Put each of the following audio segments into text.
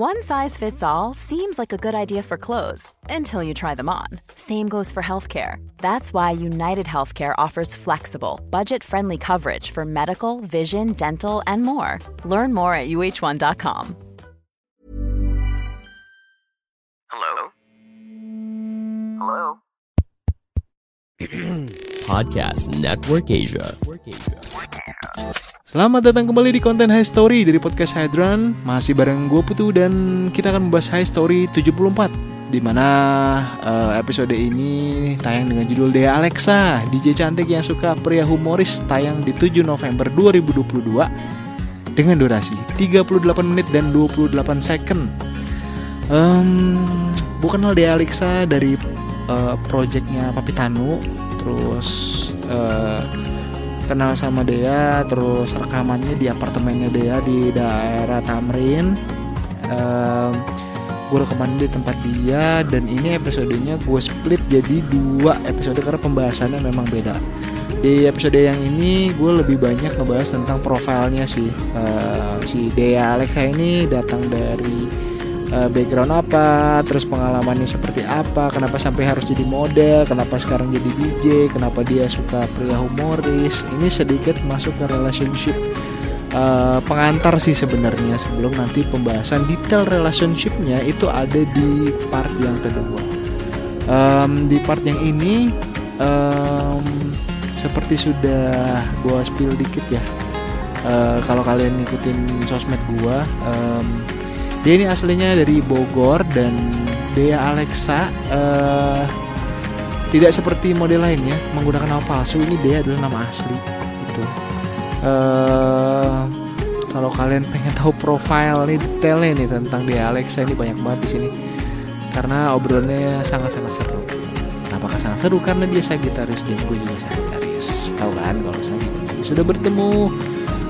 One size fits all seems like a good idea for clothes until you try them on. Same goes for healthcare. That's why United Healthcare offers flexible, budget friendly coverage for medical, vision, dental, and more. Learn more at uh1.com. Hello? Hello? Podcast Network Asia. Selamat datang kembali di konten High Story dari Podcast Hydran Masih bareng gue Putu dan kita akan membahas High Story 74 Di mana uh, episode ini tayang dengan judul Dea Alexa DJ cantik yang suka pria humoris Tayang di 7 November 2022 Dengan durasi 38 menit dan 28 second. Um, Gue kenal Dea Alexa dari uh, projectnya Papi Tanu Terus uh, kenal sama Dea terus rekamannya di apartemennya Dea di daerah Tamrin. Um, gue rekaman di tempat dia dan ini episodenya gue split jadi dua episode karena pembahasannya memang beda. Di episode yang ini gue lebih banyak ngebahas tentang profilnya sih. Uh, si Dea Alexa ini datang dari uh, background apa, terus pengalamannya seperti apa, kenapa sampai harus jadi model, kenapa sekarang jadi DJ, kenapa dia suka pria humoris. Ini sedikit masuk ke relationship uh, pengantar sih sebenarnya sebelum nanti pembahasan detail relationshipnya itu ada di part yang kedua. Um, di part yang ini um, seperti sudah gua spill dikit ya. Uh, kalau kalian ngikutin sosmed gua um, dia ini aslinya dari Bogor dan Dea Alexa uh, tidak seperti model lainnya menggunakan nama palsu. Ini Dea adalah nama asli itu. Uh, kalau kalian pengen tahu profil nih detailnya nih tentang Dea Alexa ini banyak banget di sini karena obrolannya sangat-sangat seru. Apakah sangat seru? Karena dia Sagitarius dan gue juga Sagitarius. Tahu kan kalau saya sudah bertemu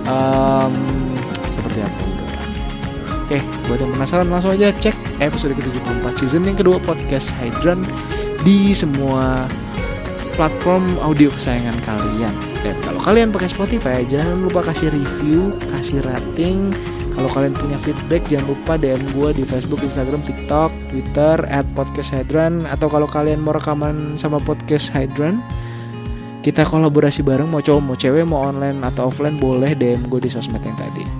um, seperti apa? Oke, buat yang penasaran langsung aja cek episode ke-74 season yang kedua podcast Hydran di semua platform audio kesayangan kalian. Dan kalau kalian pakai Spotify, jangan lupa kasih review, kasih rating. Kalau kalian punya feedback, jangan lupa DM gue di Facebook, Instagram, TikTok, Twitter, at podcast Hydran. Atau kalau kalian mau rekaman sama podcast Hydran, kita kolaborasi bareng mau cowok mau cewek mau online atau offline boleh DM gue di sosmed yang tadi.